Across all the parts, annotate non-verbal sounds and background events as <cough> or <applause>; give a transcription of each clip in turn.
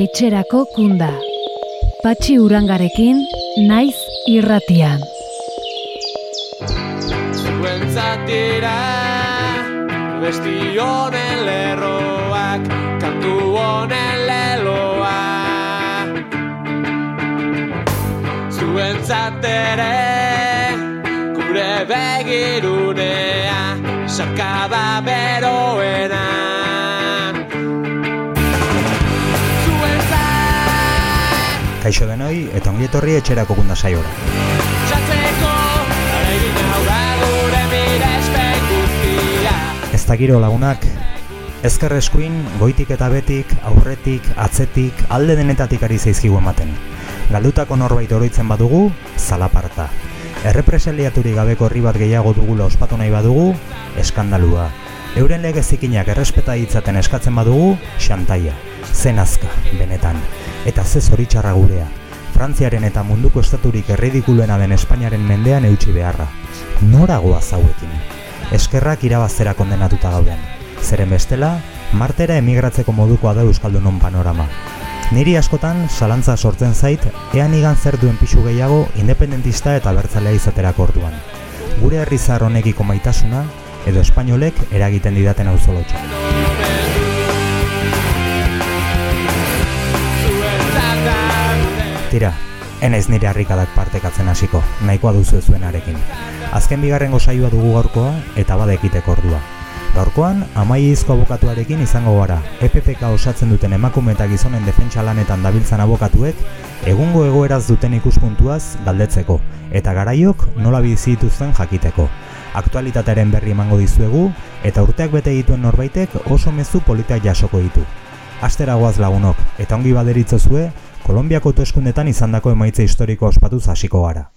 etxerako kunda. Patxi urangarekin, naiz irratian. Zuentzatira, besti honen lerroak, kantu honen leloa. Zuentzatere, gure begirunea, sarkada beroena. Kaixo denoi eta ongi etorri etxerako kunda saiora. Ez da giro lagunak, ezker eskuin, goitik eta betik, aurretik, atzetik, alde denetatik ari zaizkigu ematen. Galdutako norbait oroitzen badugu, zalaparta. Errepresaliaturik gabeko herri bat gehiago dugula ospatu nahi badugu, eskandalua. Euren lege zikinak errespeta ditzaten eskatzen badugu, xantaia. Zen azka, benetan. Eta ze zoritxarra gurea. Frantziaren eta munduko estaturik erridikulena den Espainiaren mendean eutxi beharra. Nora goaz hauekin? Eskerrak irabaztera kondenatuta gauden. Zeren bestela, martera emigratzeko modukoa da Euskaldunon panorama. Niri askotan salantza sortzen zait, ean igan zer duen pixu gehiago independentista eta bertzalea izaterako orduan. Gure herri honekiko maitasuna, edo espainolek eragiten didaten auzolotxa. Tira, enaiz nire harrikadak partekatzen hasiko, nahikoa duzu zuenarekin. Azken bigarrengo saioa dugu gaurkoa eta badekiteko ordua. Gaurkoan, amaizko abokatuarekin izango gara, EPPK osatzen duten emakume eta gizonen defentsa lanetan dabiltzan abokatuek, egungo egoeraz duten ikuspuntuaz galdetzeko, eta garaiok nola bizi dituzten jakiteko. Aktualitatearen berri emango dizuegu, eta urteak bete dituen norbaitek oso mezu politak jasoko ditu. Astera goaz lagunok, eta ongi baderitzozue, Kolombiako hauteskundetan izandako emaitza historiko ospatuz hasiko gara.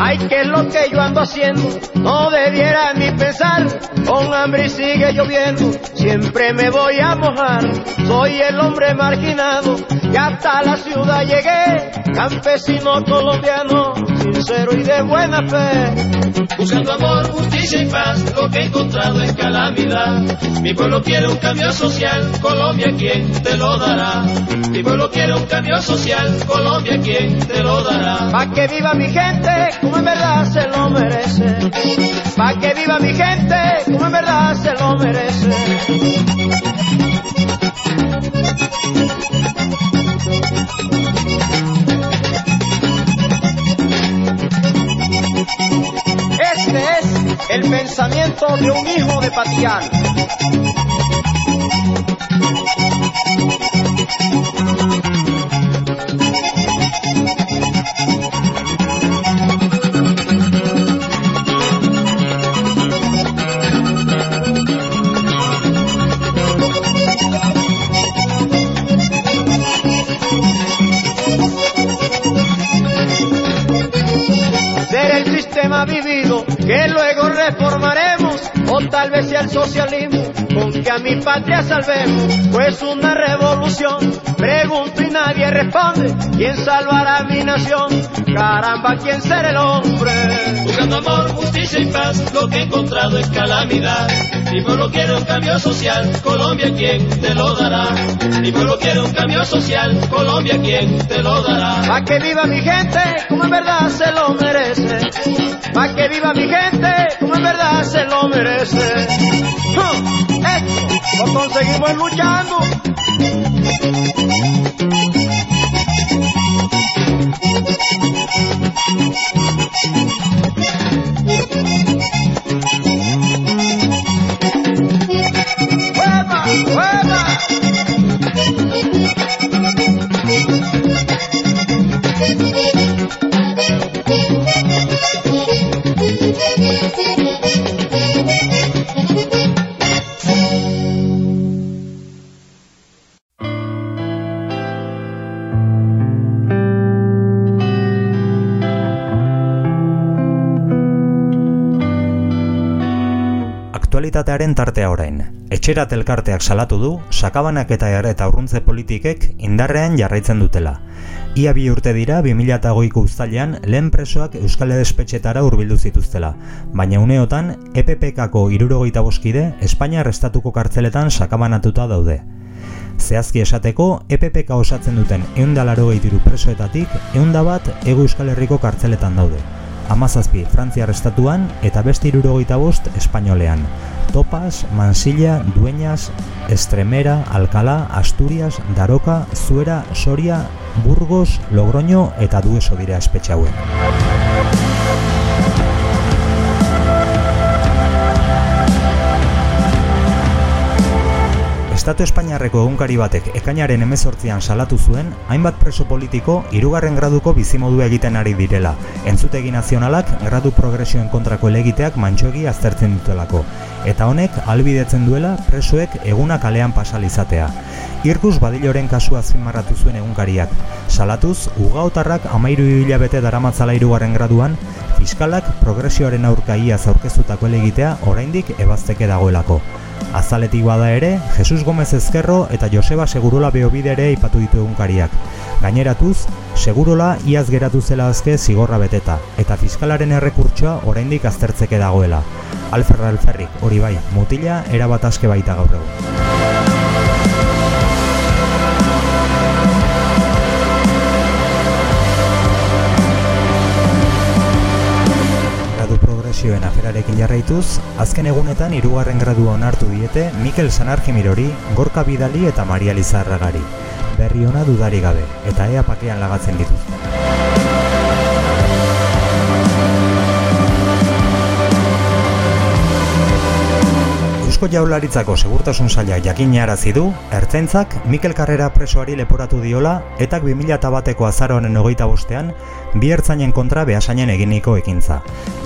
Ay, que lo que haciendo, no debiera ni pensar, con hambre sigue lloviendo, siempre me voy a mojar, soy el hombre marginado, que hasta la ciudad llegué, campesino colombiano, sincero y de buena fe. Buscando amor, justicia y paz, lo que he encontrado es calamidad. Mi pueblo quiere un cambio social, Colombia quien te lo dará. Mi pueblo quiere un cambio social, Colombia quien te lo dará. Pa' que viva mi gente, como en verdad se lo merece. Pa' que viva mi gente, como en verdad se lo merece. Este es el pensamiento de un hijo de Patián. Vivido que luego reformaremos. O tal vez sea el socialismo con que a mi patria salvemos. Pues una revolución pregunto nadie responde quién salvará mi nación caramba quién será el hombre Buscando amor, justicia y paz, lo que he encontrado es calamidad. Mi pueblo quiere un cambio social, Colombia quien te lo dará. Mi pueblo quiere un cambio social, Colombia quien te lo dará. pa que viva mi gente como en verdad se lo merece pa que viva mi gente como en verdad se lo merece ¡Huh! esto lo conseguimos luchando Aktualitatearen tartea orain. Etxerat elkarteak salatu du, sakabanak eta eta urruntze politikek indarrean jarraitzen dutela. Ia bi urte dira 2008ko uztailean lehen presoak Euskal Edespetxetara hurbildu zituztela, baina uneotan EPPKako irurogeita boskide Espainia arrestatuko kartzeletan sakabanatuta daude. Zehazki esateko, EPPK osatzen duten eundalaro gehitiru presoetatik, eunda bat ego Euskal Herriko kartzeletan daude. Amazazpi, Frantzia arrestatuan eta beste irurogeita bost Espainolean. Topas, Mansilla, Dueñas, Estremera, Alcalá, Asturias, Daroka, Zuera, Soria, Burgos, Logroño eta Dueso dira espetxe hauek. Estatu Espainiarreko egunkari batek ekainaren emezortzian salatu zuen, hainbat preso politiko irugarren graduko bizimodua egiten ari direla. Entzutegi nazionalak gradu progresioen kontrako elegiteak mantxoegi aztertzen dutelako. Eta honek albidetzen duela presoek eguna kalean pasalizatea. Irkus badiloren kasua azpimarratu zuen egunkariak. Salatuz, ugaotarrak amairu hilabete daramatzala irugarren graduan, fiskalak progresioaren aurka iaz aurkeztutako elegitea oraindik ebazteke dagoelako. Azaletik bada ere, Jesus Gomez Ezkerro eta Joseba Segurola Beobide ere ipatu ditu egunkariak. Gaineratuz, Segurola iaz geratu zela azke zigorra beteta, eta fiskalaren errekurtsoa oraindik aztertzeke dagoela. Alferra Alferrik, hori bai, mutila erabat aske baita gaur egun. Progresioen aferarekin jarraituz, azken egunetan hirugarren gradua onartu diete Mikel Sanarjimirori, Gorka Bidali eta Maria Lizarragari. Berri ona dudari gabe, eta ea pakean lagatzen dituzte. Eusko Jaurlaritzako Segurtasun Sailak jakinarazi du, ertzaintzak Mikel Karrera presoari leporatu diola etak 2001eko azaroaren hogeita bostean, bi ertzainen kontra behasainen eginiko ekintza.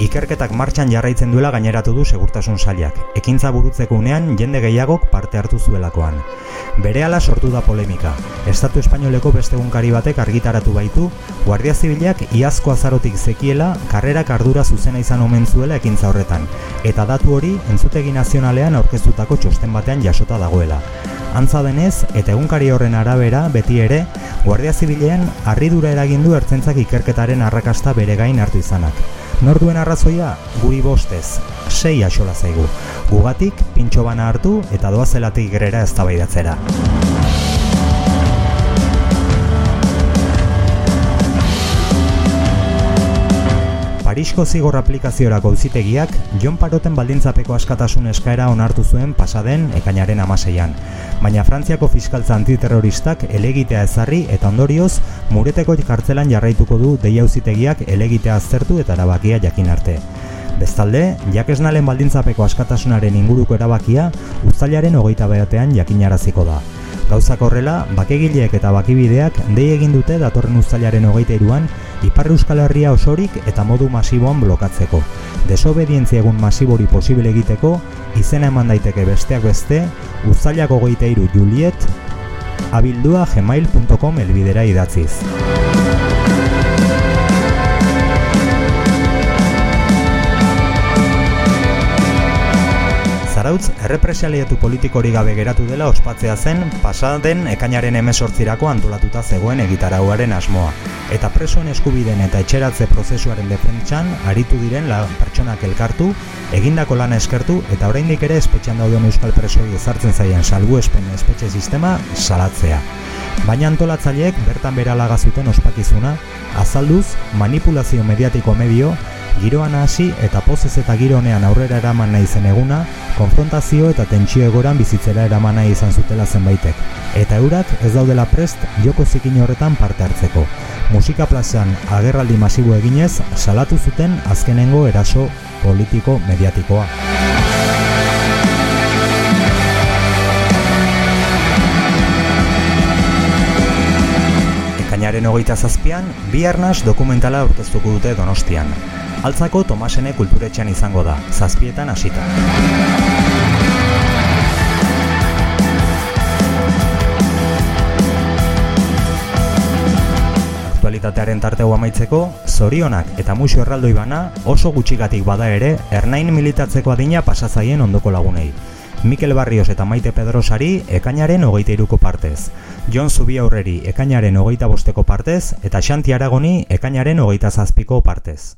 Ikerketak martxan jarraitzen duela gaineratu du Segurtasun Sailak, ekintza burutzeko unean jende gehiagok parte hartu zuelakoan. Berehala sortu da polemika. Estatu Espainoleko beste egunkari batek argitaratu baitu, Guardia Zibilak iazko azarotik zekiela karrerak ardura zuzena izan omen zuela ekintza horretan, eta datu hori entzutegi nazionalean aurkeztutako txosten batean jasota dagoela. Antza denez, eta egunkari horren arabera, beti ere, Guardia Zibilean harridura eragin du ertzentzak ikerketaren arrakasta bere gain hartu izanak. Nor duen arrazoia, guri bostez, sei axola zaigu. Gugatik, pintxo bana hartu eta doazelatik gerera eztabaidatzera. Parisko zigor aplikaziorako auzitegiak Jon Paroten baldintzapeko askatasun eskaera onartu zuen pasaden ekainaren amaseian. Baina Frantziako fiskaltza antiterroristak elegitea ezarri eta ondorioz mureteko kartzelan jarraituko du deia auzitegiak elegitea aztertu eta erabakia jakin arte. Bestalde, jakesnalen baldintzapeko askatasunaren inguruko erabakia uztailaren hogeita behatean jakinaraziko da. Gauzak horrela, bakegileek eta bakibideak dei egin dute datorren uztailaren hogeita iruan Ipar Euskal Herria osorik eta modu masiboan blokatzeko. Desobedientzia egun masibori posible egiteko, izena eman daiteke besteak beste, uztailak hogeita iru Juliet, abildua gmail.com elbidera idatziz. Zarautz, errepresaliatu politikori gabe geratu dela ospatzea zen pasaden ekainaren emesortzirako antolatuta zegoen egitarauaren asmoa. Eta presoen eskubiden eta etxeratze prozesuaren defentsan aritu diren la pertsonak elkartu, egindako lana eskertu eta oraindik ere espetxean dauden euskal presoi ezartzen zaien salbuespen espetxe sistema salatzea. Baina antolatzaileek bertan beralaga zuten ospakizuna, azalduz manipulazio mediatiko medio, giroan hasi eta pozez eta giro honean aurrera eraman nahi zen eguna, konfrontazio eta tentsio egoran bizitzera eraman nahi izan zutela zenbaitek. Eta eurak ez daudela prest joko zikin horretan parte hartzeko. Musika plazan agerraldi masibo eginez, salatu zuten azkenengo eraso politiko mediatikoa. Ekainaren hogeita zazpian, bi arnas dokumentala aurkeztuko dute donostian. Altzako Tomasene kulturetxean izango da, zazpietan hasita. Aktualitatearen tarteu amaitzeko, zorionak eta muxo erraldoi bana oso gutxigatik bada ere ernain militatzeko adina pasazaien ondoko lagunei. Mikel Barrios eta Maite Pedrosari ekainaren hogeita iruko partez. Jon Zubi aurreri ekainaren hogeita bosteko partez eta Xanti Aragoni ekainaren hogeita zazpiko partez.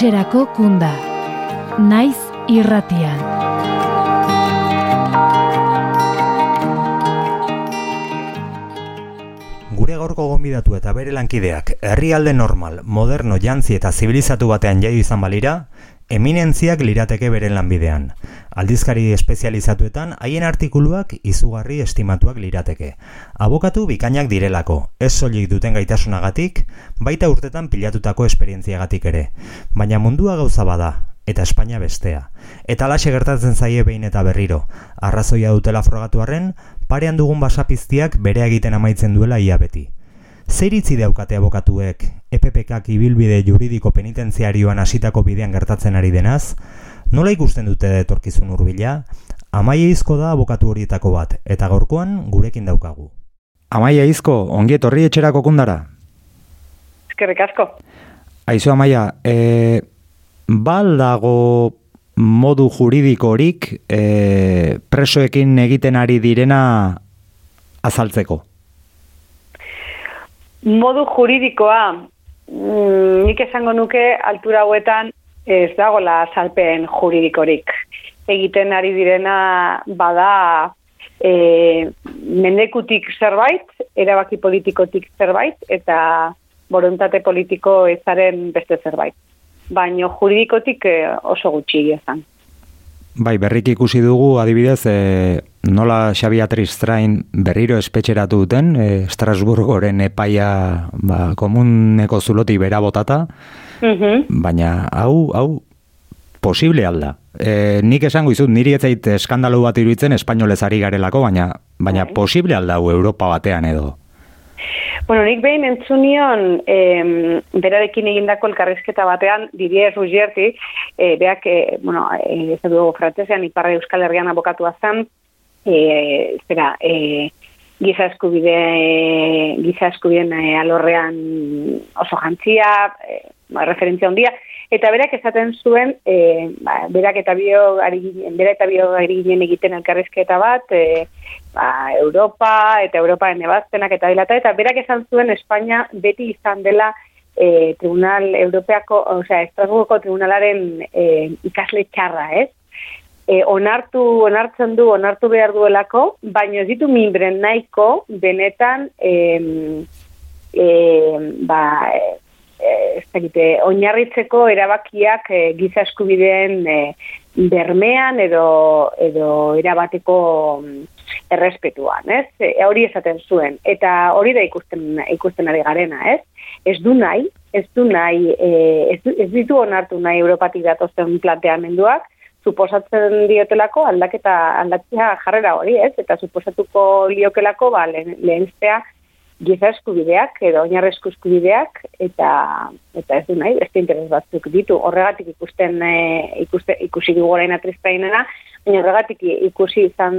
Etxerako kunda. Naiz irratian. Gure gaurko gonbidatu eta bere lankideak herrialde normal, moderno, jantzi eta zibilizatu batean jaio izan balira, eminentziak lirateke beren lanbidean. Aldizkari espezializatuetan haien artikuluak izugarri estimatuak lirateke. Abokatu bikainak direlako, ez soilik duten gaitasunagatik, baita urtetan pilatutako esperientziagatik ere. Baina mundua gauza bada, eta Espainia bestea. Eta alaxe gertatzen zaie behin eta berriro. Arrazoia dutela frogatu arren, parean dugun basapiztiak bere egiten amaitzen duela ia beti. Zer itzi daukate abokatuek, EPPKak ibilbide juridiko penitentziarioan hasitako bidean gertatzen ari denaz, nola ikusten dute etorkizun hurbila? Amaia izko da abokatu horietako bat, eta gaurkoan gurekin daukagu. Amaia izko, ongi etorri etxerako kundara. Eskerrik asko. Aizu Amaia, e, bal dago modu juridikorik e, presoekin egiten ari direna azaltzeko? Modu juridikoa, nik esango nuke altura hauetan ez dagola salpen juridikorik. Egiten ari direna bada e, mendekutik zerbait, erabaki politikotik zerbait, eta borontate politiko ezaren beste zerbait. Baino juridikotik eh, oso gutxi izan. Bai, berrik ikusi dugu, adibidez, e, nola Xabi Atristrain berriro espetxeratu duten, e, Strasburgoren epaia ba, komuneko zuloti bera botata, Mhm. baina hau, hau, posible alda. E, nik esango izut, niri ez zait eskandalu bat iruditzen espainolez ari garelako, baina, baina Bai. posible alda hau Europa batean edo. Bueno, nik behin entzunion em, berarekin egindako elkarrizketa batean, Didier Ruggerti, e, beak, e, bueno, e, ez du frantzesean, Iparra Euskal Herrian abokatua zen, e, zera, e, giza eskubide, giza eskubideen e, alorrean oso jantzia, e, ba, referentzia handia, eta berak esaten zuen, e, ba, berak eta bio, ginen- bera eta bio ginen egiten elkarrizketa bat, e, ba, Europa eta Europaren ebazpenak eta dela eta, eta berak esan zuen Espainia beti izan dela e, Tribunal Europeako, osea, Estrasburgoko Tribunalaren e, ikasle txarra, ez? E, onartu, onartzen du, onartu behar duelako, baina ez ditu minbren nahiko benetan em, em, ba, e, ez dakite, oinarritzeko erabakiak e, giza eskubideen e, bermean edo, edo erabateko mm, errespetuan, ez? E, hori esaten zuen. Eta hori da ikusten, ikusten ari garena, ez? Ez du nahi, ez du nahi, e, ez, ez ditu onartu nahi Europatik datozen planteamenduak, suposatzen diotelako aldaketa aldatzea jarrera hori, ez? Eta suposatuko liokelako ba lehen, lehentzea giza eskubideak edo oinarrezko eskubideak eta eta ez du nahi, beste interes batzuk ditu. Horregatik ikusten e, ikuste, ikusi dugu orain atristainena, baina horregatik ikusi izan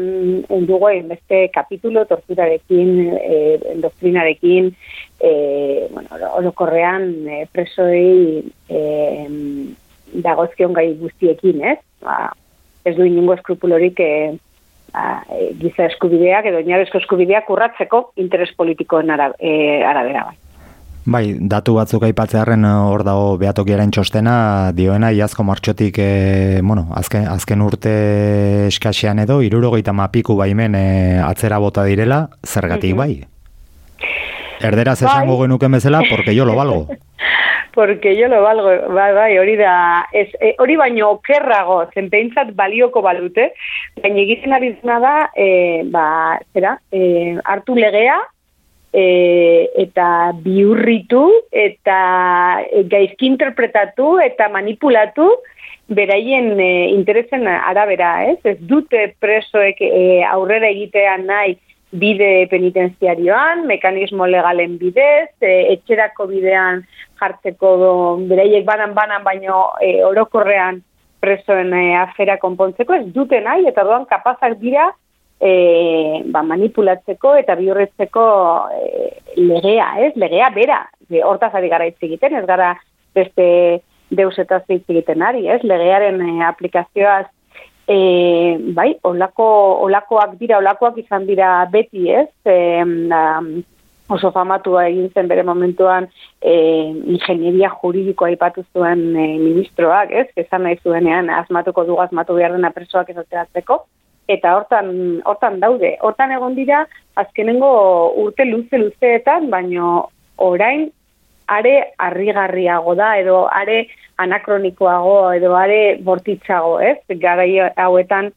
dugu beste kapitulo torturarekin, e, doktrinarekin, e, bueno, orokorrean e, presoei e, dagozkion gai guztiekin, ez? Ba, ez du inungo eskrupulorik e, ba, e, giza eskubideak edo oinarrezko eskubideak urratzeko interes politikoen ara, e, arabera bai. Bai, datu batzuk aipatzearren eh, hor dago behatokiaren txostena dioena iazko martxotik e, bueno, azken, azken urte eskasean edo irurogeita mapiku baimen e, atzera bota direla, zergatik bai? Erderaz esango Bai. genuke bezala, porque yo lo valgo. <laughs> Porque yo lo valgo, bai, bai, hori da, ez, e, hori baino okerrago, zenpeintzat balioko balute, baina egiten ari da, e, ba, zera, e, hartu legea, e, eta biurritu, eta e, gaizki interpretatu, eta manipulatu, beraien e, interesen arabera, ez? Ez dute presoek e, aurrera egitean nahi bide penitenziarioan, mekanismo legalen bidez, e, etxerako bidean jartzeko do, beraiek banan-banan baino e, orokorrean presoen e, afera konpontzeko, ez dute nahi, eta doan kapazak dira e, ba, manipulatzeko eta bihurretzeko e, legea, ez? Legea bera. E, hortaz ari gara egiten, ez gara beste deus eta hitz egiten ari, ez? Legearen e, aplikazioaz e, bai, olako, olakoak dira, olakoak izan dira beti, ez? E, um, oso famatua egin zen bere momentuan e, ingenieria juridikoa aipatu zuen e, ministroak, ez? Esan nahi zuenean asmatuko dugu asmatu behar dena presoak ez ateratzeko, eta hortan, hortan daude. Hortan egon dira, azkenengo urte luze luzeetan, baino orain are harrigarriago da, edo are anakronikoago, edo are bortitzago, ez? Garai hauetan,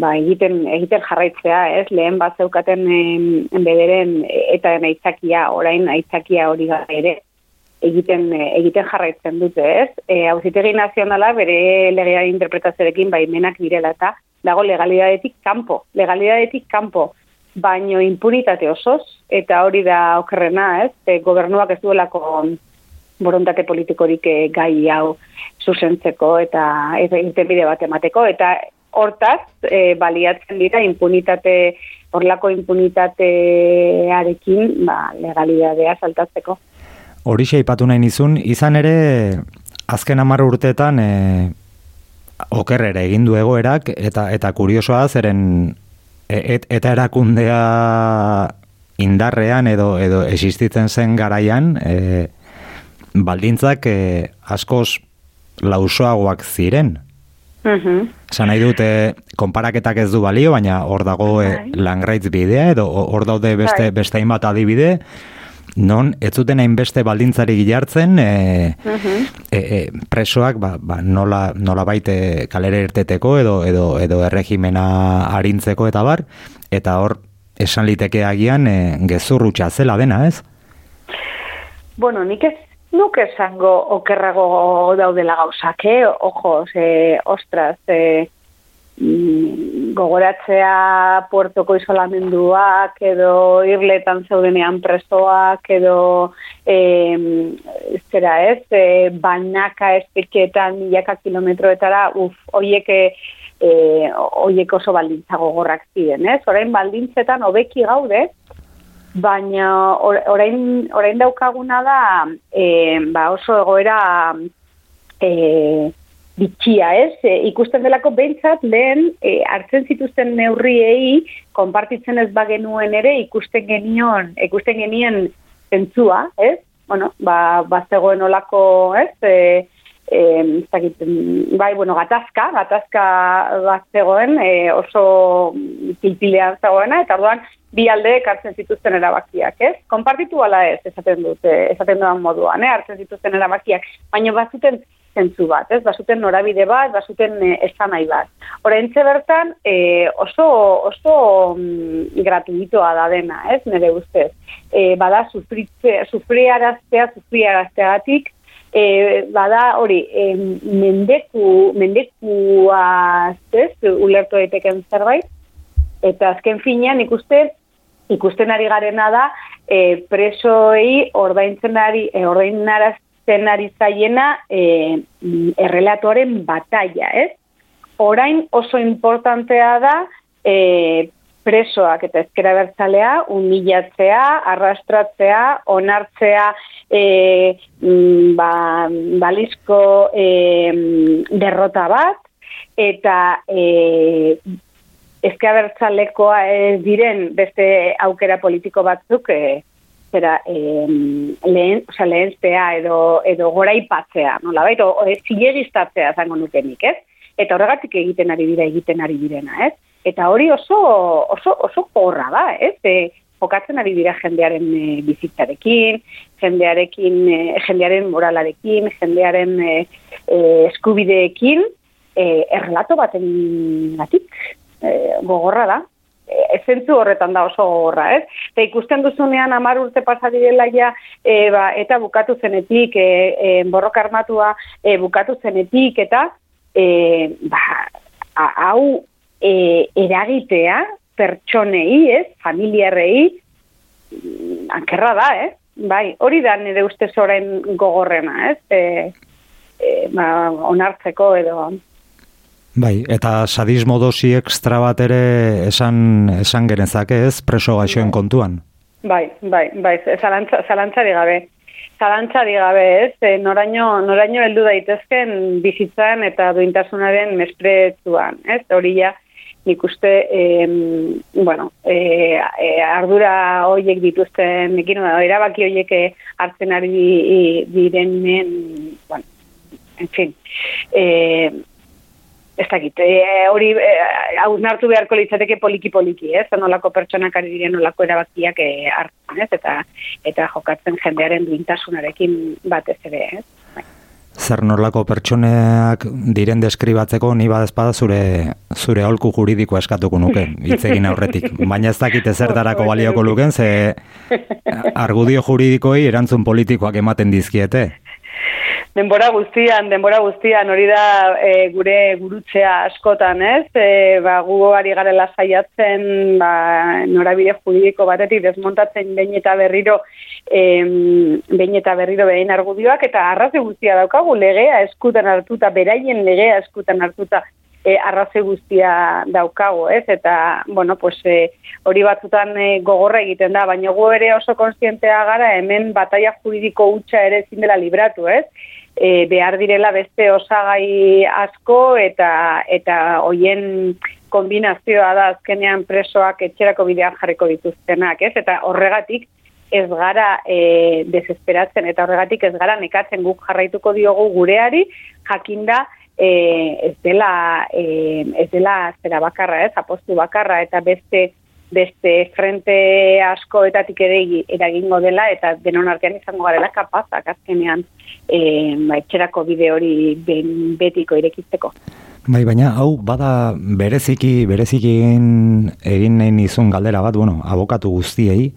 ba, egiten, egiten jarraitzea, ez? Lehen bat zeukaten em, bederen eta aitzakia, orain aitzakia hori gara ere, egiten, egiten jarraitzen dute, ez? E, Hauzitegi nazionala bere legea interpretazioarekin baimenak direla eta dago legalidadetik kanpo, legalidadetik kanpo, baino impunitate osoz, eta hori da okerrena, ez? E, gobernuak ez duelako borontate politikorik e, gai hau zuzentzeko eta irtenbide bat emateko, eta hortaz, e, baliatzen dira impunitate, horlako impunitatearekin, ba, legalidadea saltatzeko. Horixe aipatu nahi nizun, izan ere azken hamar urteetan e, okerrera egin du egoerak eta eta kuriosoa zeren et, eta erakundea indarrean edo edo existitzen zen garaian e, baldintzak e, askoz lausoagoak ziren. Mhm. Esan nahi dute, konparaketak ez du balio, baina hor dago e, Bai. langraitz bidea, edo hor daude beste, Bai. beste hainbat adibide, non ez zuten hainbeste baldintzari gilartzen e, Mhm. e, e, presoak ba, ba, nola, nola baite kalera irteteko edo, edo, edo erregimena arintzeko eta bar, eta hor esan liteke agian e, gezur zela dena, ez? Bueno, nik ez nuke esango okerrago daudela gauzak, eh? Ojo, ze, ostras, e, mm, gogoratzea puertoko isolamenduak, edo irletan zeudenean presoak, edo e, zera ez, e, banaka espetxeetan milaka kilometroetara, uf, oiek e, oiek oso baldintza gogorrak ziren, ez? Orain baldintzetan hobeki gaude, baina or- orain, orain daukaguna da e, ba oso egoera e, bitxia, ez? E, ikusten delako behintzat lehen e, hartzen zituzten neurriei konpartitzen ez bagenuen ere ikusten genion, ikusten genien zentzua, ez? Bueno, ba, ba zegoen olako, ez? E, e, mm, bai, bueno, gatazka, gatazka bat zegoen, e, oso pilpilean zegoena, eta orduan bi aldeek hartzen zituzten erabakiak, ez? Konpartitu ala ez, esaten dut, esaten dudan moduan, eh? hartzen zituzten erabakiak, baina bazuten zentzu bat, ez? Bazuten norabide bat, bazuten eh, esan nahi bat. Oraintze bertan eh, oso oso mm, gratuitoa da dena, ez? Nere ustez. Eh, bada sufritze, sufriaraztea, sufriarazteagatik e, bada hori e, mendeku mendekua ez ulertu daiteken zerbait eta azken finean ikuste ikusten ari garena da e, presoei ordaintzen ari e, ordainarazten ari zaiena e, mm, errelatoren batalla, ez? Orain oso importantea da e, presoak eta ezkera bertzalea, humilatzea, arrastratzea, onartzea e, ba, balizko e, derrota bat, eta e, ezkera bertzalekoa ez diren beste aukera politiko batzuk e, zera, e, lehen, oza, lehentzea edo, edo gora ipatzea, nola baita, o, zilegistatzea zango nukenik, ez? Eta horregatik egiten ari dira egiten ari direna, ez? Eta hori oso oso oso horra da, ez? E, jokatzen ari dira jendearen e, bizitzarekin, jendearekin, e, jendearen moralarekin, jendearen e, e, eskubideekin, e, errelato baten gatik, e, gogorra da. E, zentzu horretan da oso gogorra, ez? Eta ikusten duzunean amar urte pasa direla ja, e, ba, eta bukatu zenetik, e, e, borroka armatua e, bukatu zenetik, eta e, ba, hau e, eragitea pertsonei, ez, familiarrei, mm, ankerra da, eh? Bai, hori da nire ustez orain gogorrena, ez? E, e, ba, onartzeko edo... Bai, eta sadismo dosi ekstra bat ere esan, esan genezake ez, preso gaixoen kontuan. Bai, bai, bai, zalantza, zalantzari gabe. Zalantzari gabe, ez? E, noraino, noraino heldu daitezken bizitzan eta duintasunaren mespretzuan, ez? Hori ja, nik uste, em, bueno, e, e, ardura hoiek dituzten, ekin, erabaki hoiek hartzen ari di- direnen, bueno, en fin, e, ez dakit, e, hori e, hausnartu beharko litzateke poliki-poliki, ez? Nolako pertsonak ari diren nolako erabakiak e, hartzen, ez? Eta, eta jokatzen jendearen duintasunarekin batez ere, ez? Zer norlako pertsoneak diren deskribatzeko ni badezpada zure zure aholku juridikoa eskatuko nuke hitz egin aurretik. <laughs> Baina ez dakit ezertarako balioko luken ze argudio juridikoei erantzun politikoak ematen dizkiete. Denbora guztian, denbora guztian, hori da e, gure gurutzea askotan, ez? E, ba, gu ari garela saiatzen, ba, norabide juridiko batetik desmontatzen behin eta berriro em, behin eta berriro behin argudioak, eta arraze guztia daukagu legea eskutan hartuta, beraien legea eskutan hartuta, e, arraze guztia daukago, ez? Eta, bueno, pues, e, hori batzutan e, gogorra egiten da, baina gu ere oso konstientea gara hemen bataia juridiko hutsa ere ezin dela libratu, ez? E, behar direla beste osagai asko eta eta hoien kombinazioa da azkenean presoak etxerako bidean jarriko dituztenak, ez? Eta horregatik ez gara e, desesperatzen eta horregatik ez gara nekatzen guk jarraituko diogu gureari jakinda e, ez dela e, ez dela zera bakarra, ez? Apostu bakarra eta beste beste frente askoetatik ere eragingo dela eta denon artean izango garela kapazak azkenean e, ba, etxerako bide hori ben, betiko irekitzeko. Bai, baina hau bada bereziki, bereziki egin, egin nahi nizun galdera bat, bueno, abokatu guztiei,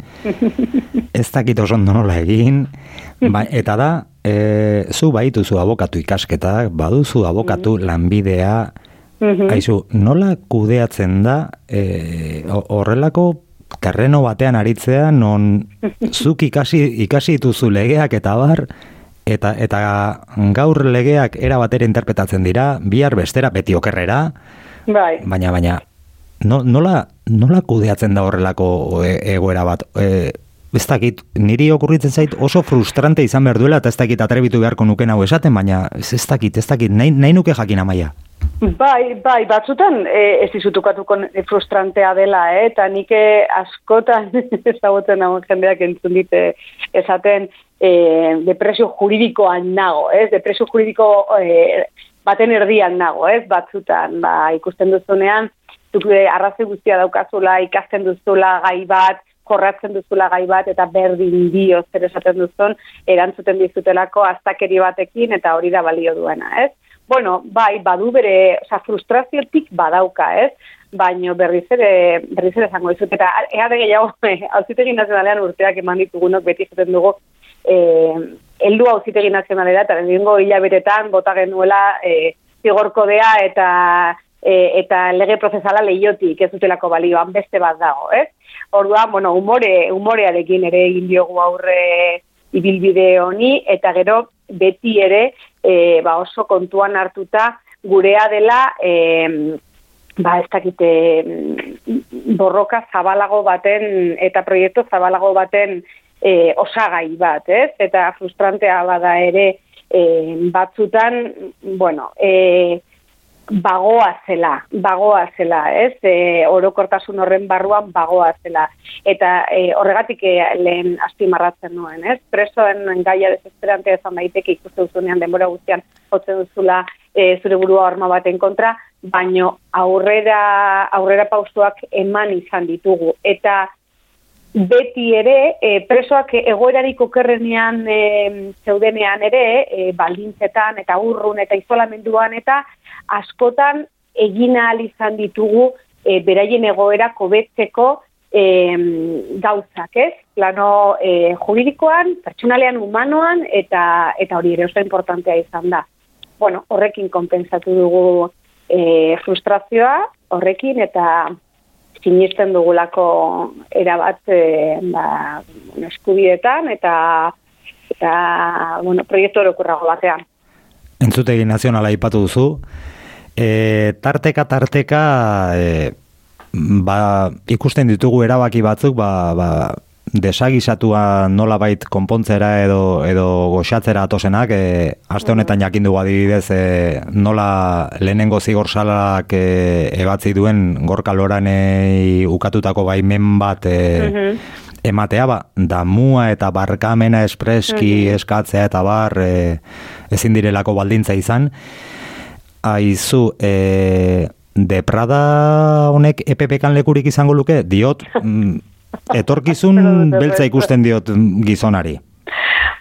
<laughs> ez dakit oso nola egin, ba, eta da, e, zu baituzu abokatu ikasketak, baduzu abokatu lanbidea, Aizu, nola kudeatzen da e, ho- horrelako terreno batean aritzea non <laughs> zuk ikasi ikasi dituzu legeak eta bar eta eta gaur legeak era batera interpretatzen dira, bihar bestera beti okerrera, Bai. baina baina no, nola nola kudeatzen da horrelako e, egoera bat? E, ez dakit, niri okurritzen zait oso frustrante izan behar duela eta ez dakit atrebitu beharko nuken hau esaten, baina ez, dakit, ez dakit, nahi, nahi nuke jakin amaia. Bai, bai, batzutan e, ez izutukatuko frustrantea dela, eh? eta nik eh, askotan <laughs> ezagutzen nago jendeak entzun dite esaten e, depresio juridikoan nago, ez? Depresio juridiko e, baten erdian nago, ez? Batzutan, ba, ikusten duzunean, zuk eh, arrazoi guztia daukazula, ikasten duzula gai bat, jorratzen duzula gai bat, eta berdin dio zer esaten duzun, erantzuten dizutelako aztakeri batekin, eta hori da balio duena, ez? bueno, bai, badu bere, oza, frustraziotik badauka, ez? Baino berriz ere, berriz ere zango dizut, eta ea de gehiago, <laughs> hauzitegi nazionalean urteak eman ditugunok beti zaten dugu, eh, eldu hauzitegi nazionalera, eta lehenengo hilabetetan bota genuela eh, zigorkodea eta e, eta lege prozesala leiotik ez dutelako balioan beste bat dago, ez? Orduan, bueno, umore, umorearekin ere egin diogu aurre ibilbide honi, eta gero beti ere e, ba oso kontuan hartuta gurea dela e, ba ez dakite borroka zabalago baten eta proiektu zabalago baten e, osagai bat, ez? Eta frustrantea bada ere e, batzutan, bueno, e, bagoa zela, bagoa zela, ez? E, orokortasun horren barruan bagoa zela. Eta e, horregatik e, lehen astimarratzen nuen, ez? Presoen gaia desesperantea izan daiteke ikuste duzunean denbora guztian jotzen duzula e, zure burua horma baten kontra, baino aurrera, aurrera paustuak eman izan ditugu. Eta beti ere, e, presoak egoerarik okerrenean e, zeudenean ere, e, baldintzetan eta urrun eta izolamenduan eta askotan egin ahal izan ditugu e, beraien egoera kobetzeko e, gauzak, ez? Plano e, juridikoan, pertsonalean, humanoan, eta eta hori ere oso importantea izan da. Bueno, horrekin konpensatu dugu e, frustrazioa, horrekin, eta sinisten dugulako erabat e, ba, bueno, eskubidetan eta eta bueno, proiektu orokorrago batean. Entzutegi nazionala ipatu duzu, e, tarteka tarteka e, ba, ikusten ditugu erabaki batzuk ba, ba, desagisatua nolabait konpontzera edo edo goxatzera atosenak, e, aste honetan jakin dugu adibidez e, nola lehenengo zigor salak e, ebatzi duen gorka loranei ukatutako baimen bat e, ematea, ba, damua eta barkamena espreski eskatzea eta bar e, ezin direlako baldintza izan. Aizu, e, deprada honek EPP-kan lekurik izango luke, diot, mm, etorkizun <laughs> beltza ikusten diot gizonari.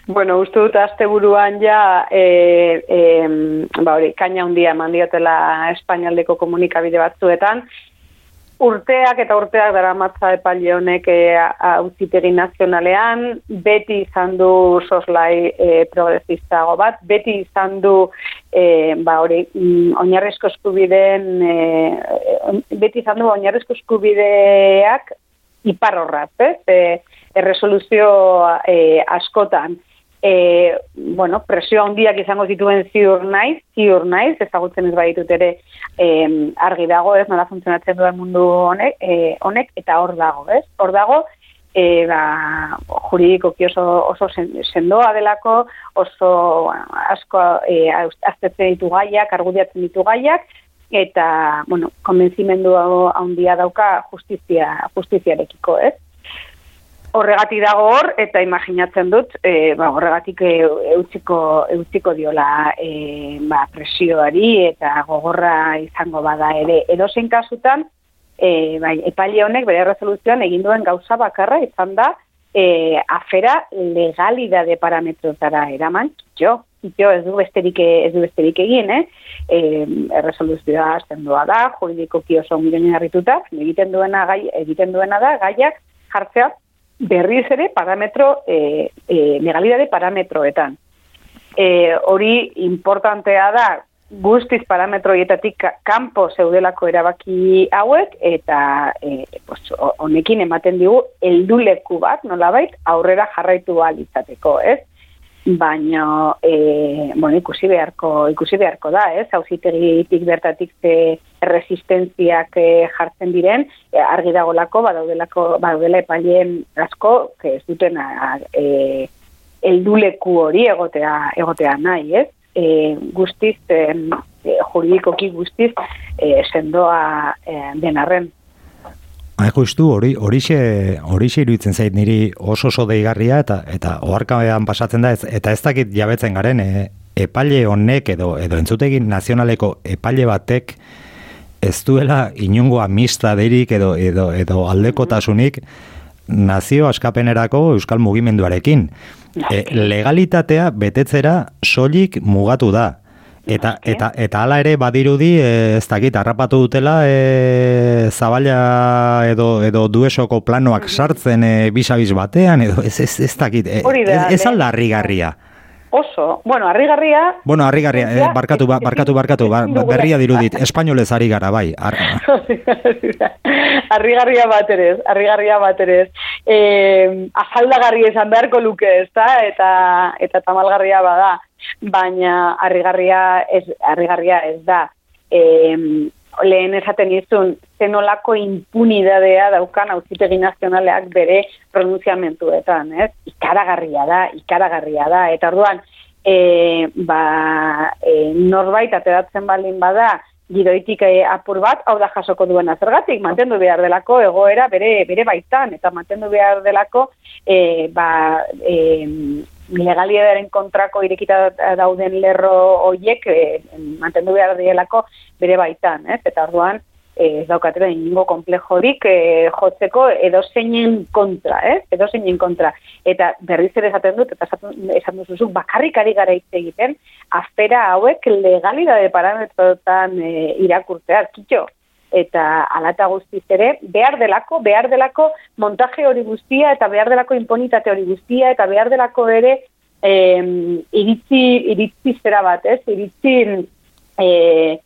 Bueno, uste dut asteburuan ja e, e, ba hori, kaina handia eman diotela Espainialdeko komunikabide batzuetan, urteak eta urteak daramatza epaile honek e, auzitegi nazionalean, beti izan du soslai e, progresistago bat, beti izan du e, ba hori, mm, oinarrizko eskubideen, e, beti izan du oinarrizko eskubideak iparrorraz, ez? E, erresoluzio e, askotan. E, bueno, presio handiak izango zituen ziur naiz, ziur naiz, ezagutzen ez baditut ere e, argi dago, ez, nola funtzionatzen duen mundu honek, e, honek eta hor dago, ez? Hor dago, e, ba, juridikoki oso, oso sen- sendoa delako, oso bueno, asko e, aztertzen ditu gaiak, argudiatzen ditu gaiak, eta, bueno, konbentzimendu handia dauka justizia, justiziarekiko, ez? Horregatik dago hor, eta imaginatzen dut, e, ba, horregatik e, eutziko, eutziko diola e, ba, presioari eta gogorra izango bada ere. Edozein kasutan, e, bai, epaile honek bere resoluzioan egin duen gauza bakarra izan da e, afera legalidade parametrotara eraman, jo, jo ez du besterik ez du besterik egin, eh? E, resoluzioa zendoa da, juridikoki oso ongiren harrituta, egiten duena gai, egiten duena da gaiak jartzea berriz ere parametro e, e, legalidade parametroetan. E, hori importantea da guztiz parametroietatik ka- kanpo zeudelako erabaki hauek eta e, pues, ho- honekin ematen digu helduleku bat nolabait aurrera jarraitu ahal izateko, ez? Baina, e, bueno, ikusi beharko, ikusi beharko da, ez? Hauzitegitik bertatik ze resistentziak e, jartzen diren, e, argi dagolako, badaudelako, badaudela epaileen asko, que ez duten a, e, helduleku hori egotea, egotea nahi, ez? E, guztiz, e, juridikoki guztiz, e, sendoa e, denarren. Hain justu, hori horixe horixe iruditzen zait niri oso oso deigarria eta eta oharkabean pasatzen da ez, eta ez dakit jabetzen garen e, epaile honek edo edo entzutegin nazionaleko epaile batek ez duela inungo amistadeirik edo edo edo aldekotasunik nazio askapenerako euskal mugimenduarekin. E, legalitatea betetzera soilik mugatu da. Eta, eta, eta hala ere badirudi e, ez dakit harrapatu dutela e, zabala edo, edo duesoko planoak sartzen e, bisabiz batean edo ez, ez, ez dakit e, ez, ez alda harrigarria. Oso, bueno, harrigarria, Bueno, harrigarria, e, barkatu, ba, barkatu, barkatu, ba, <laughs> berria dirudit, <laughs> espainolez ari gara, bai. Ar, harrigarria bat ere harrigarria bat ere. Eh, azaldagarri esan beharko luke, ez da, eta, eta tamalgarria bada, baina harrigarria ez, harrigarria ez da. Eh, lehen esaten izun, zenolako impunidadea daukan auzitegi nazionaleak bere pronunziamentuetan, ez? Ikaragarria da, ikaragarria da, eta orduan, e, ba, e, norbait ateratzen balin bada, gidoitik e, apur bat, hau da jasoko duena zergatik, mantendu behar delako egoera bere, bere baitan, eta mantendu behar delako e, ba, e, legaliadaren kontrako irekita dauden lerro hoiek e, mantendu behar delako bere baitan, ez? Eta orduan, eh, ez daukatela ingo komplejorik eh, jotzeko edozeinen kontra, ez? Edozeinen kontra. Eta berriz ere esaten dut, eta esan duzu, bakarrik ari gara hitz egiten, afera hauek legalidade parametrotan eh, irakurtzea, kitxo. Eta alata guztiz ere, behar delako, behar delako montaje hori guztia, eta behar delako imponitate hori guztia, eta behar delako ere eh, iritzi, iritzi zera bat, ez? Iritzi eh,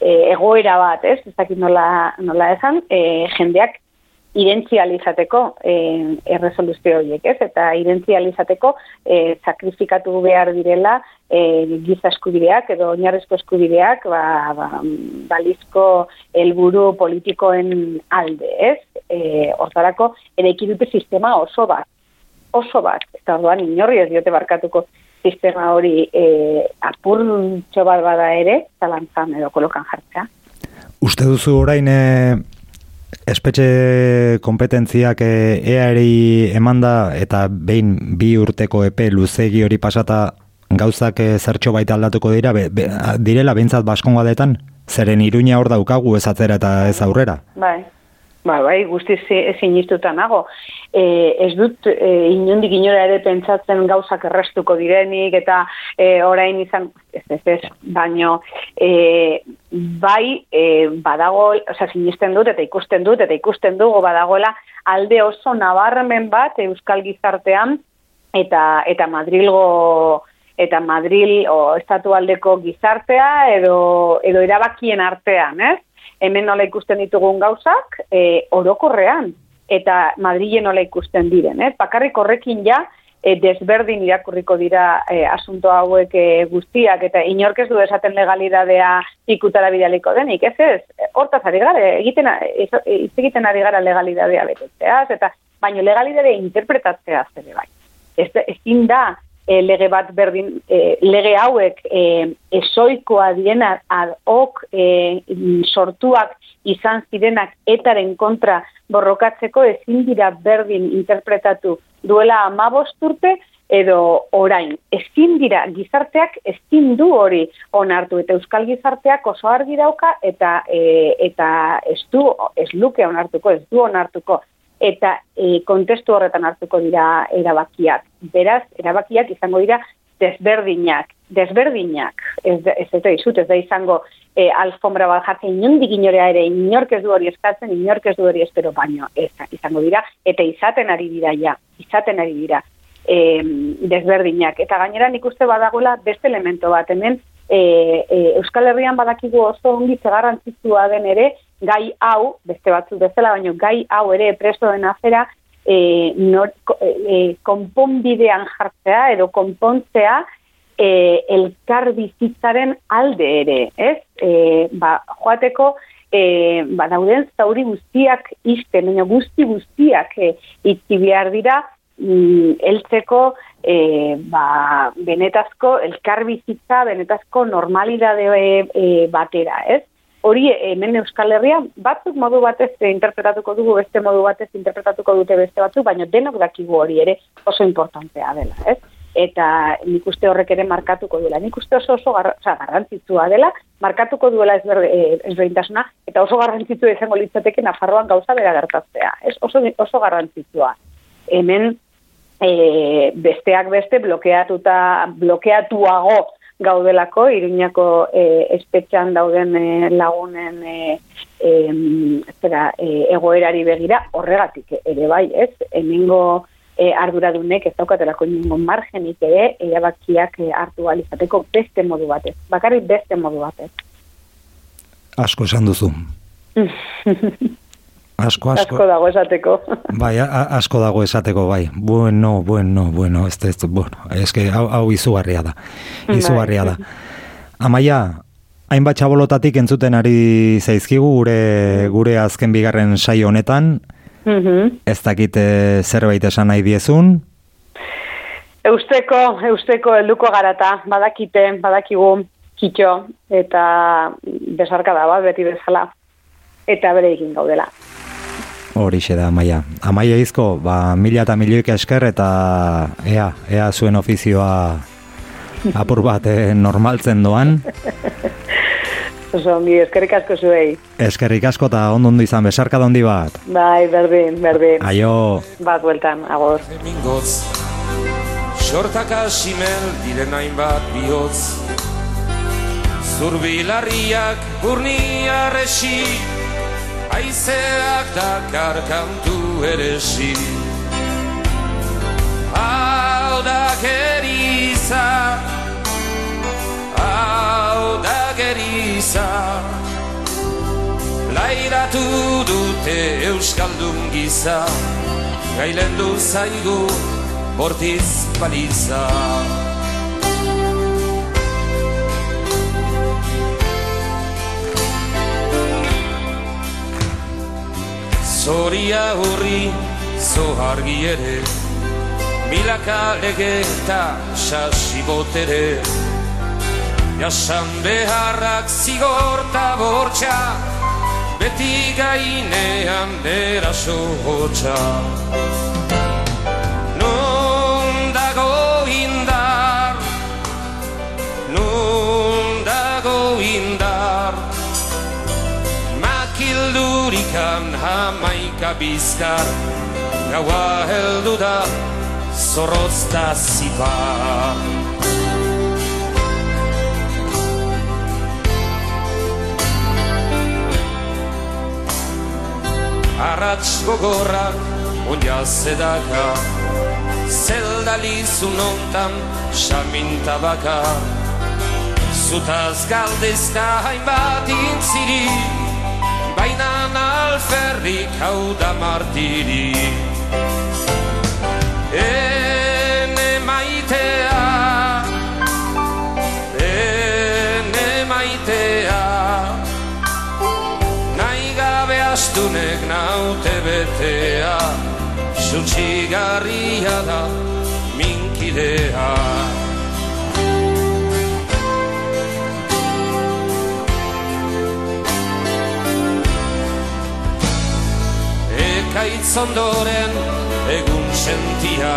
egoera bat, ez? Ez dakit nola, nola esan, eh, jendeak irentzializateko eh, erresoluzio horiek, ez? Eta irentzializateko eh, sakrifikatu behar direla eh, giza eskubideak edo oinarrizko eskubideak ba, ba, balizko helburu politikoen alde, ez? Eh, hortarako eraiki dute sistema oso bat, oso bat, eta orduan inorri ez diote barkatuko sistema hori eh, apurtxo bat bada ere, zalantzan edo kolokan jartzea. Uste duzu orain e, espetxe kompetentziak e, eari emanda eta behin bi urteko epe luzegi hori pasata gauzak e, zertxo baita aldatuko dira, be, be, direla behintzat baskongadetan? Zeren iruña hor daukagu ez atzera eta ez aurrera? Bai, bai, bai guztiz sinistuta nago. E, ez dut e, inondik inora ere pentsatzen gauzak errestuko direnik eta e, orain izan, ez ez ez, baino e, bai e, badago, oza, sinisten dut eta ikusten dut eta ikusten dugu badagoela alde oso nabarmen bat euskal gizartean eta eta Madrilgo eta Madril o estatualdeko gizartea edo edo erabakien artean, ez? Hemen nola ikusten ditugun gauzak, e, orokorrean eta Madrilen nola ikusten diren, ez? Bakarrik horrekin ja e, desberdin irakurriko dira e, asunto hauek e, guztiak eta inork ez du esaten legalidadea ikutara bidaliko denik, ez ez? Hortaz ari gara, egiten, ez- egiten ari gara legalidadea betetzeaz, eta baino legalidadea interpretatzeaz ere bai. Ez, ezin da e, lege bat berdin, e, lege hauek e, esoikoa diena ad hoc e, sortuak izan zirenak etaren kontra borrokatzeko ezin dira berdin interpretatu duela amabost urte edo orain. Ezin dira, gizarteak ezin du hori onartu, eta euskal gizarteak oso argi dauka, eta e, eta ez du, ez luke onartuko, ez du onartuko, eta e, kontestu horretan hartuko dira erabakiak. Beraz, erabakiak izango dira desberdinak, desberdinak, ez, ez, ez ez da izango e, alfombra bat jartzen inondik inorea ere, inork ez du hori eskatzen, inork ez du hori espero baino, ez, izango dira, eta izaten ari dira ja, izaten ari dira e, desberdinak. Eta gainera nik uste badagoela beste elemento bat, hemen e, e, Euskal Herrian badakigu oso ongi garrantzitsua den ere, gai hau, beste batzu bezala, baino gai hau ere presoen afera, e, nor, e, konponbidean jartzea edo konpontzea e, elkar bizitzaren alde ere, ez? E, ba, joateko e, ba, dauden zauri guztiak izte, baina guzti guztiak e, itzi behar dira mm, eltzeko e, ba, benetazko elkar bizitza, benetazko normalidade e, batera, ez? Hori hemen Euskal Herria batzuk modu batez interpretatuko dugu beste modu batez interpretatuko dute beste batzuk, baina denok dakigu hori ere oso importantea dela, ez? Eta nik uste horrek ere markatuko duela. Nik uste oso oso gar, garrantzitsua dela, markatuko duela eh, ezberdintasuna, eta oso garrantzitu izango litzateke Nafarroan gauza bera gertatzea. Ez oso, oso garrantzitsua. Hemen e, besteak beste blokeatuta, blokeatuago gaudelako, iruñako e, espetxan dauden e, lagunen e, e, zera, e, egoerari begira, horregatik ere bai, ez? Hemengo e, arduradunek ez daukatelako inungo margenik ere, erabakiak e, hartu alizateko beste modu batez, bakarrik beste modu batez. Asko esan duzu. <laughs> Asko, asko. Asko dago esateko. <laughs> Bai, a, asko dago esateko, bai. Bueno, bueno, bueno, ez, ez, bueno, ez que hau, hau izugarria da. Bai. Izugarria da. Amaia, hainbat txabolotatik entzuten ari zaizkigu gure, gure azken bigarren saio honetan, Mhm. ez dakite zerbait esan nahi diezun, Eusteko, eusteko helduko garata, badakite, badakigu kitxo, eta besarka da bat, beti bezala, eta bere egin gaudela. Horixe da, Amaia. Amaia izko, ba, mila eta milioik esker, eta ea, ea zuen ofizioa apur bat eh, normaltzen doan. <laughs> Oso, ongi, eskerrik asko zuei. Eskerrik asko eta ondo ondo izan, besarka handi bat. Bai, berdin, berdin. Aio, Bat bueltan, agor. Hemingoz Xortaka simel diren hainbat bihotz Zurbilarriak burnia resi Aizeak dakar kantu eresi Hau da geriza. Hau da geriza. Lairatu dute Euskaldun giza. Gailendu zaigu bortiz baliza Zoria hurri zohargi ere. Milaka lege eta sasi botere Jasan beharrak zigorta bortxa Beti gainean eraso hotxa Makildurikan hamaika bizkar Gaua heldu da zorrotz da zipar Arratz gogorrak onia zedaka Zelda lizun ontan saminta baka. Zutaz galdezka hainbat intziri Baina alferrik hau da martiri. Ene maitea Ene maitea Nahi gabe astunek naute betea Zuntxigarria da minkidea Ekaitz ondoren egun sentia.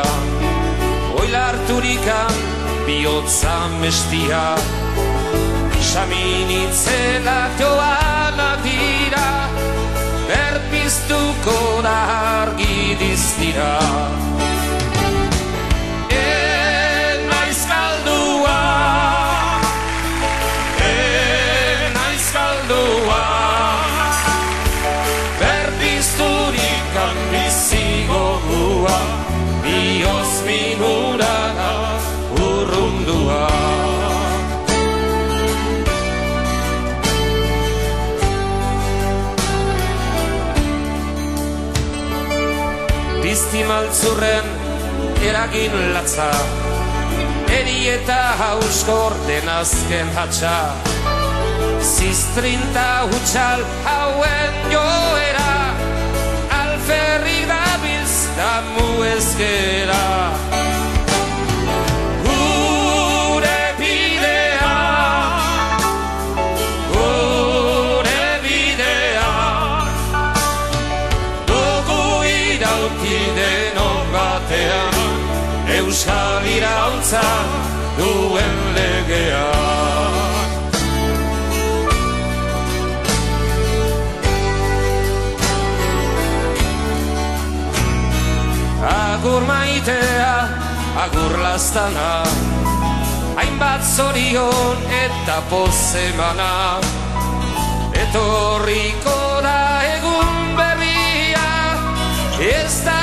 Oilar sarturikan bihotza mestia. Saminitzelak joanak dira Berpiztuko da argi diztira Pizti maltzurren eragin latza. Eri eta hauskor den azken hatxa. Ziztrinta hutsal hauen joera Alferri dabilz damu ezkera. Gure bidea batean Euskal irautza duen legea. Agur maitea, agur lastana Hainbat zorion eta pozemana Etorriko da egun berria Ez dago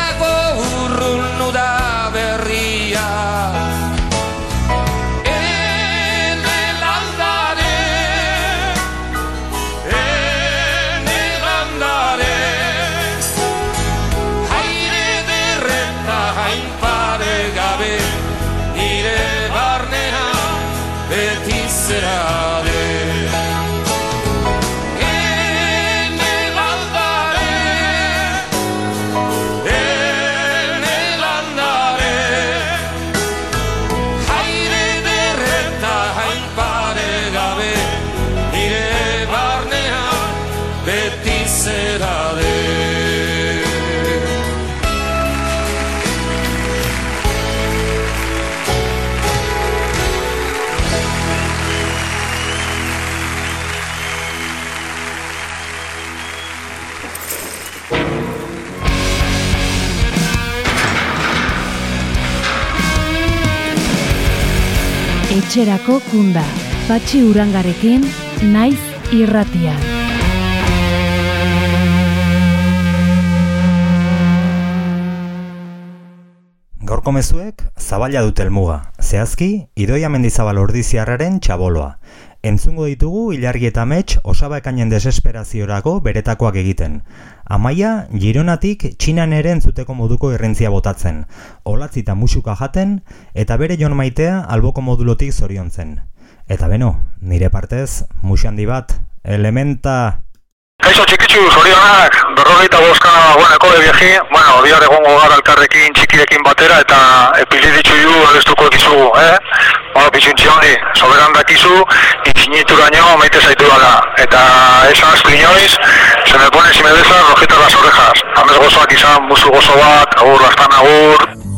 Etxerako kunda. Patxi urangarekin, naiz irratian. Gaurko mezuek zabala dute helmuga. Zehazki, Idoia Mendizabal ordiziarraren txaboloa. Entzungo ditugu ilargi eta mets osaba ekainen desesperaziorako beretakoak egiten. Amaia, Gironatik txinan ere entzuteko moduko irrentzia botatzen. Olatzi eta musuka jaten, eta bere jon maitea alboko modulotik zoriontzen. Eta beno, nire partez, musu handi bat, elementa... Kaixo txikitzu, zorionak, berrogeita boska guaneko de viaje, bueno, bihar egongo gara elkarrekin txikirekin batera eta epili ditzu ju abestuko dizugu, eh? Bueno, pixuntzi handi, soberan dakizu, itxinituraino maite zaitu dala. Eta esan aztu inoiz, se me pone si me besas rojitas las orejas. Amez gozoak izan, musu gozo bat, agur, lastan agur.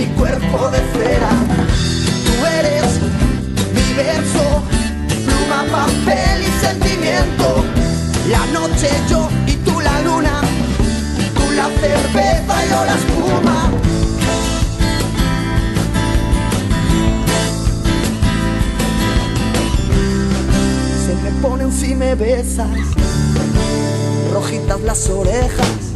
Mi cuerpo de cera. Tú eres mi verso, pluma, papel y sentimiento. La noche yo y tú la luna, tú la cerveza y yo la espuma. Se me ponen si me besas, rojitas las orejas.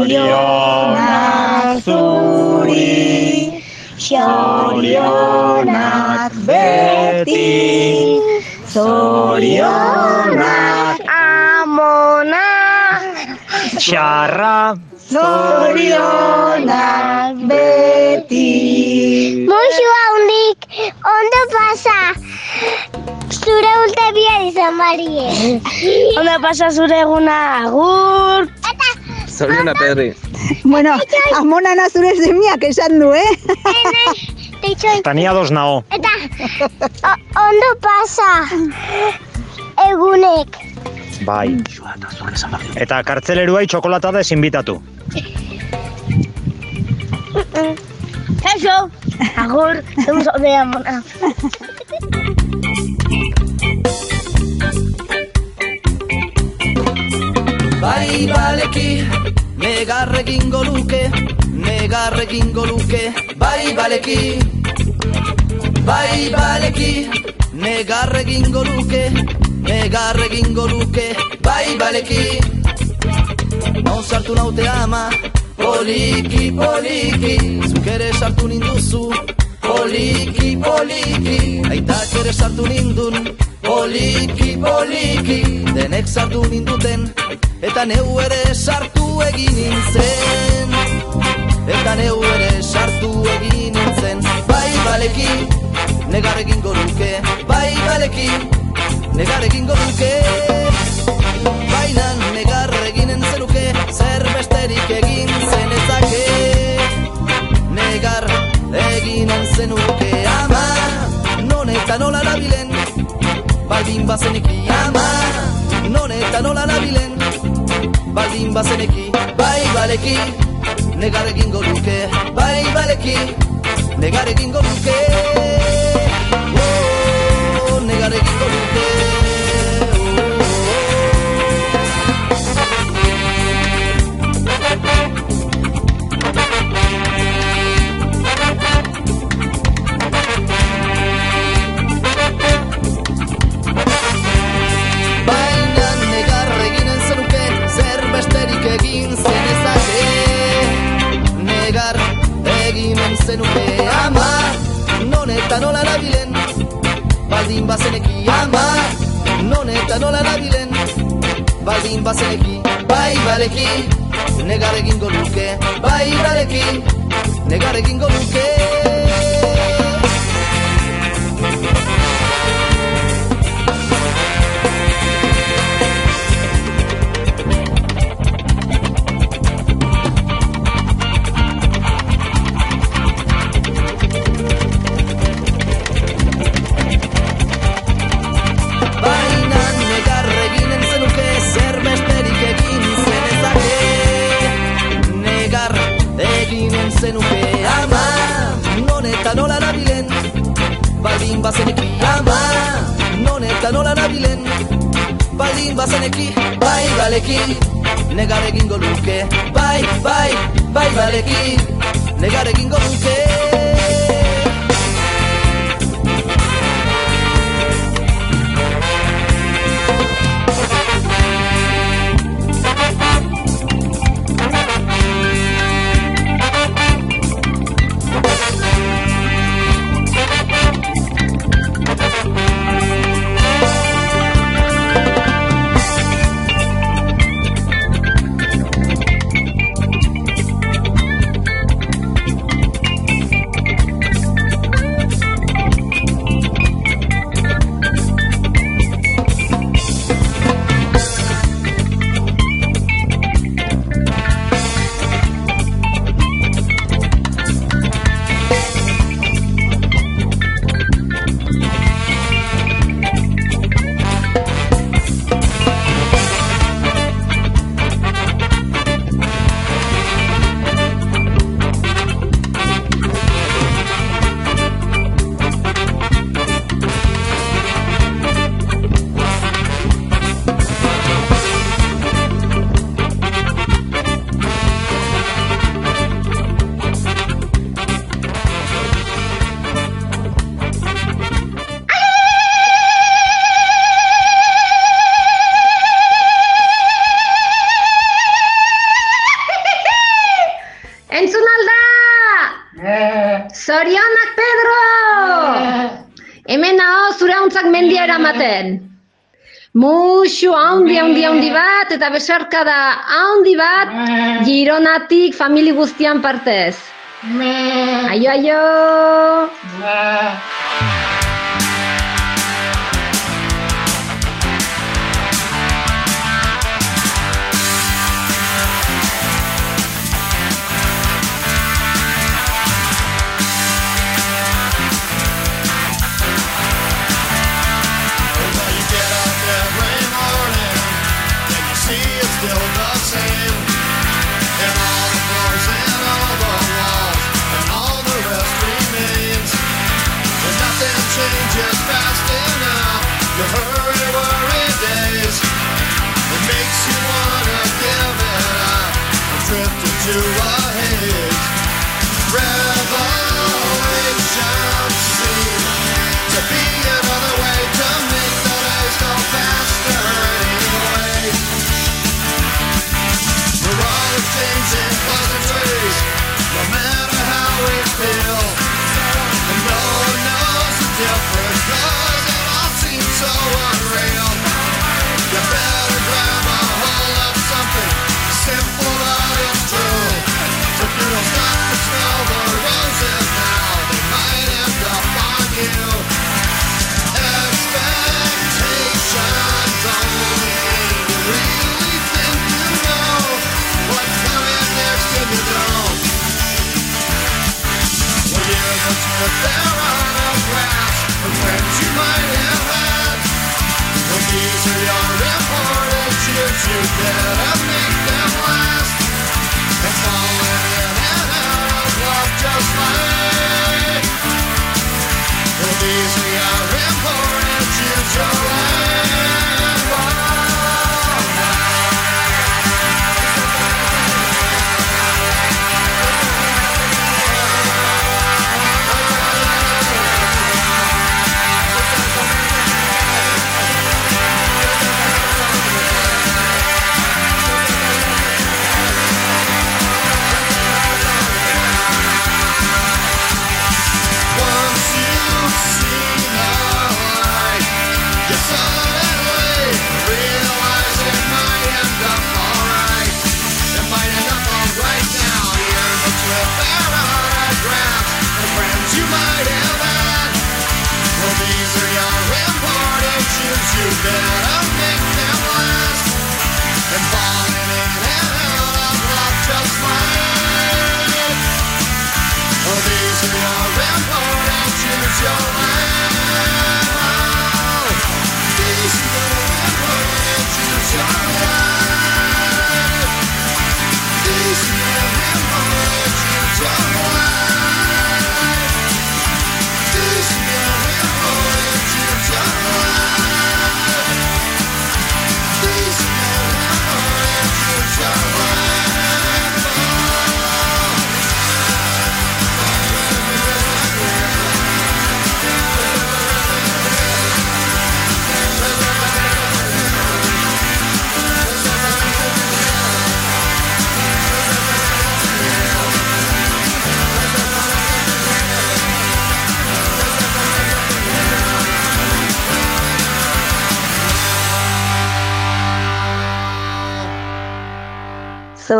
Zorionak zuri, zorionak beti, zorionak amona, Txarra, zorionak beti. Musu handik, ondo pasa. Zure ulte bihar izan marie. Ondo pasa zure eguna, agur. Zoriona, Pedri. Bueno, amonana zure semiak esan du, eh? Eta ni ados nao. Eta o- ondo pasa. Egunek. Bai. Eta kartzeleruai txokolata da ezinbitatu. Kaixo. Agur, zeu zaude amona. Bai baleki, negar egingo luke, negar egingo luke, bai baleki. Bai baleki, negar egingo luke, negar egingo luke, bai baleki. Non sartu naute ama, poliki, poliki, zuk ere sartu ninduzu, poliki, poliki, aitak ere sartu nindun, poliki, poliki, denek sartu ninduten, eta neu ere sartu egin nintzen, eta neu ere sartu egin nintzen, bai baleki, negar egingo luke, bai baleki, negar egingo luke, baina bazeneki, ama, non eta nola nabilen, baldin bazeneki, bai baleki, negar egingo luke, bai baleki, negar egingo luke, Baldin bazeneki ama Non eta nola nabilen Baldin bazeneki Bai baleki Negar egingo luke Bai baleki Negar egingo luke Palimba senekli ama Non eta nola nabilen Palimba senekli bai balekin Negar egingo luke. Bai bai bai balekin Negar egingo luke. Zorionak, Pedro! Hemen nao zure hauntzak mendia eramaten. Muxu, haundi, haundi, haundi bat, eta besarka da haundi bat, gironatik famili guztian partez. Aio, aio! Aio!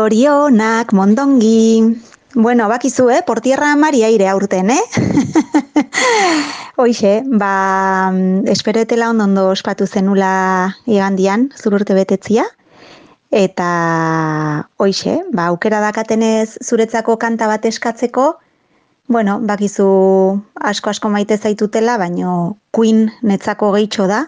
Zorionak, mondongi. Bueno, bakizu, eh? Por tierra mari aire aurten, eh? <laughs> Hoixe, ba, esperetela ondo ondo ospatu zenula igandian, zururte betetzia. Eta, hoixe, ba, aukera dakatenez zuretzako kanta bat eskatzeko, bueno, bakizu asko-asko maite zaitutela, baino Queen netzako gehitxo da,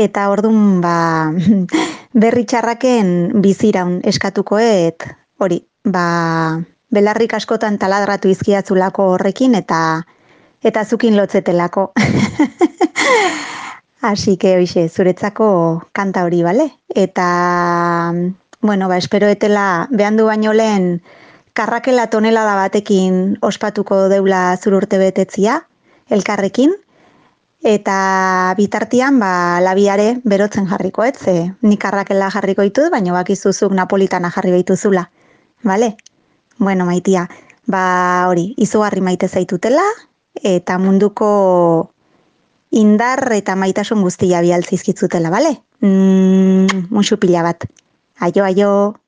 eta ordun ba, <laughs> berri txarraken biziraun eskatukoet, hori, ba, belarrik askotan taladratu izkiatzulako horrekin, eta eta zukin lotzetelako. <laughs> Así que, hoxe, zuretzako kanta hori, bale? Eta, bueno, ba, espero etela behandu baino lehen karrakela tonelada batekin ospatuko deula zururte betetzia, elkarrekin, eta bitartian, ba, labiare berotzen jarriko, ez? Ze, nik karrakela jarriko ditut, baina bakizuzuk napolitana jarri dituzula, bale? Bueno, maitia, ba, hori, izugarri maite zaitutela, eta munduko indar eta maitasun guztia bialtzizkitzutela, bale? Mm, musu pila bat. Aio, aio.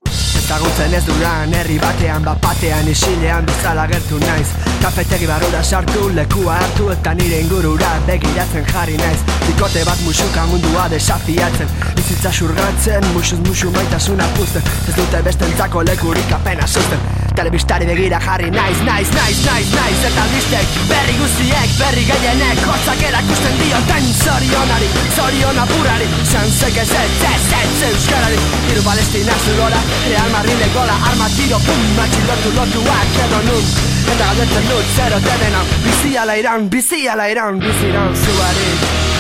Ezagutzen ez duran herri batean bapatean isilean bezala gertu naiz. Kafetegi barura sartu lekua hartu eta nire ingurura begiratzen jarri naiz. Bikote bat musuka mundua desafiatzen Bizitza xurgatzen, musuz musu maitasuna puzten. Ez dute bestentzako lekurik apena susten Telebistari begira jarri naiz, naiz, naiz, naiz, naiz Eta listek berri guztiek, berri gehienek Hotzak erakusten dioten zorionari, zorion apurari. Zanzek ez ez, ez, ez, euskarari. Hiru palestina zugora, Real Madrid gola Arma tiro, pum, matxilotu lotuak edo nun Eta galdetzen dut zero denena Bizi ala iran, bizi ala iran, bizi iran zuari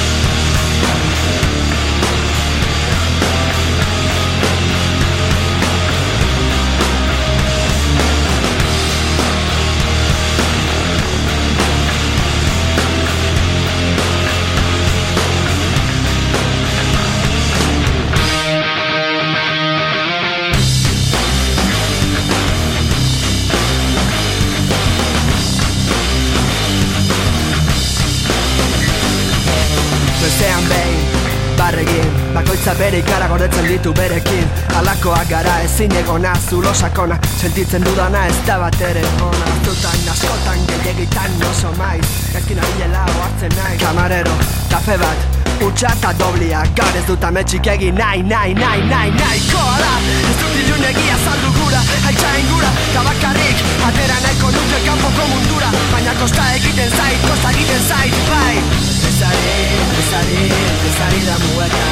bere ikara gordetzen ditu berekin. Alakoak gara ezin egona zulo sakona. Sentitzen dudana ez da bat ere ona. Astutan, askotan, gehiagitan oso maiz. Ezkin abilela oartzen nahi. Kamarero, kafe bat, utxa eta doblia. Gaur ez dut ametxik egin nahi, nahi, nahi, nahi, nahi Koa da, ez dut ilun egia saldu gura Haitxa ingura, tabakarrik Atera nahiko nuke kanpoko mundura. Baina kosta egiten zait, kosta egiten zait, bai Bezari, bezari, bezari da mueka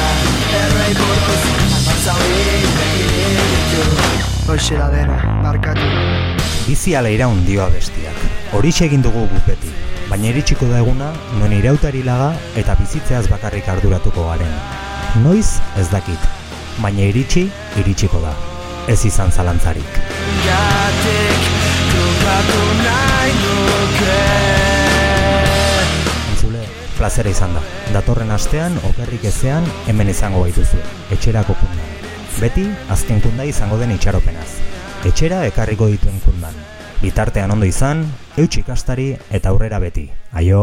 Errei buruz, apazauri, begirik ditu Hoxe da dena, barkatu Bizi ala iraun dioa bestiak. Horixe egin dugu guk beti, baina iritsiko da eguna non irautari laga eta bizitzeaz bakarrik arduratuko garen. Noiz ez dakit, baina iritsi, iritsiko da. Ez izan zalantzarik. Gatik, nahi nuke plazera izan da. Datorren astean, okerrik ezean, hemen izango baituzu. Etxerako kunda. Beti, azken kunda izango den itxaropenaz. Etxera ekarriko dituen kundan. Bitartean ondo izan, eutxik astari eta aurrera beti. Aio!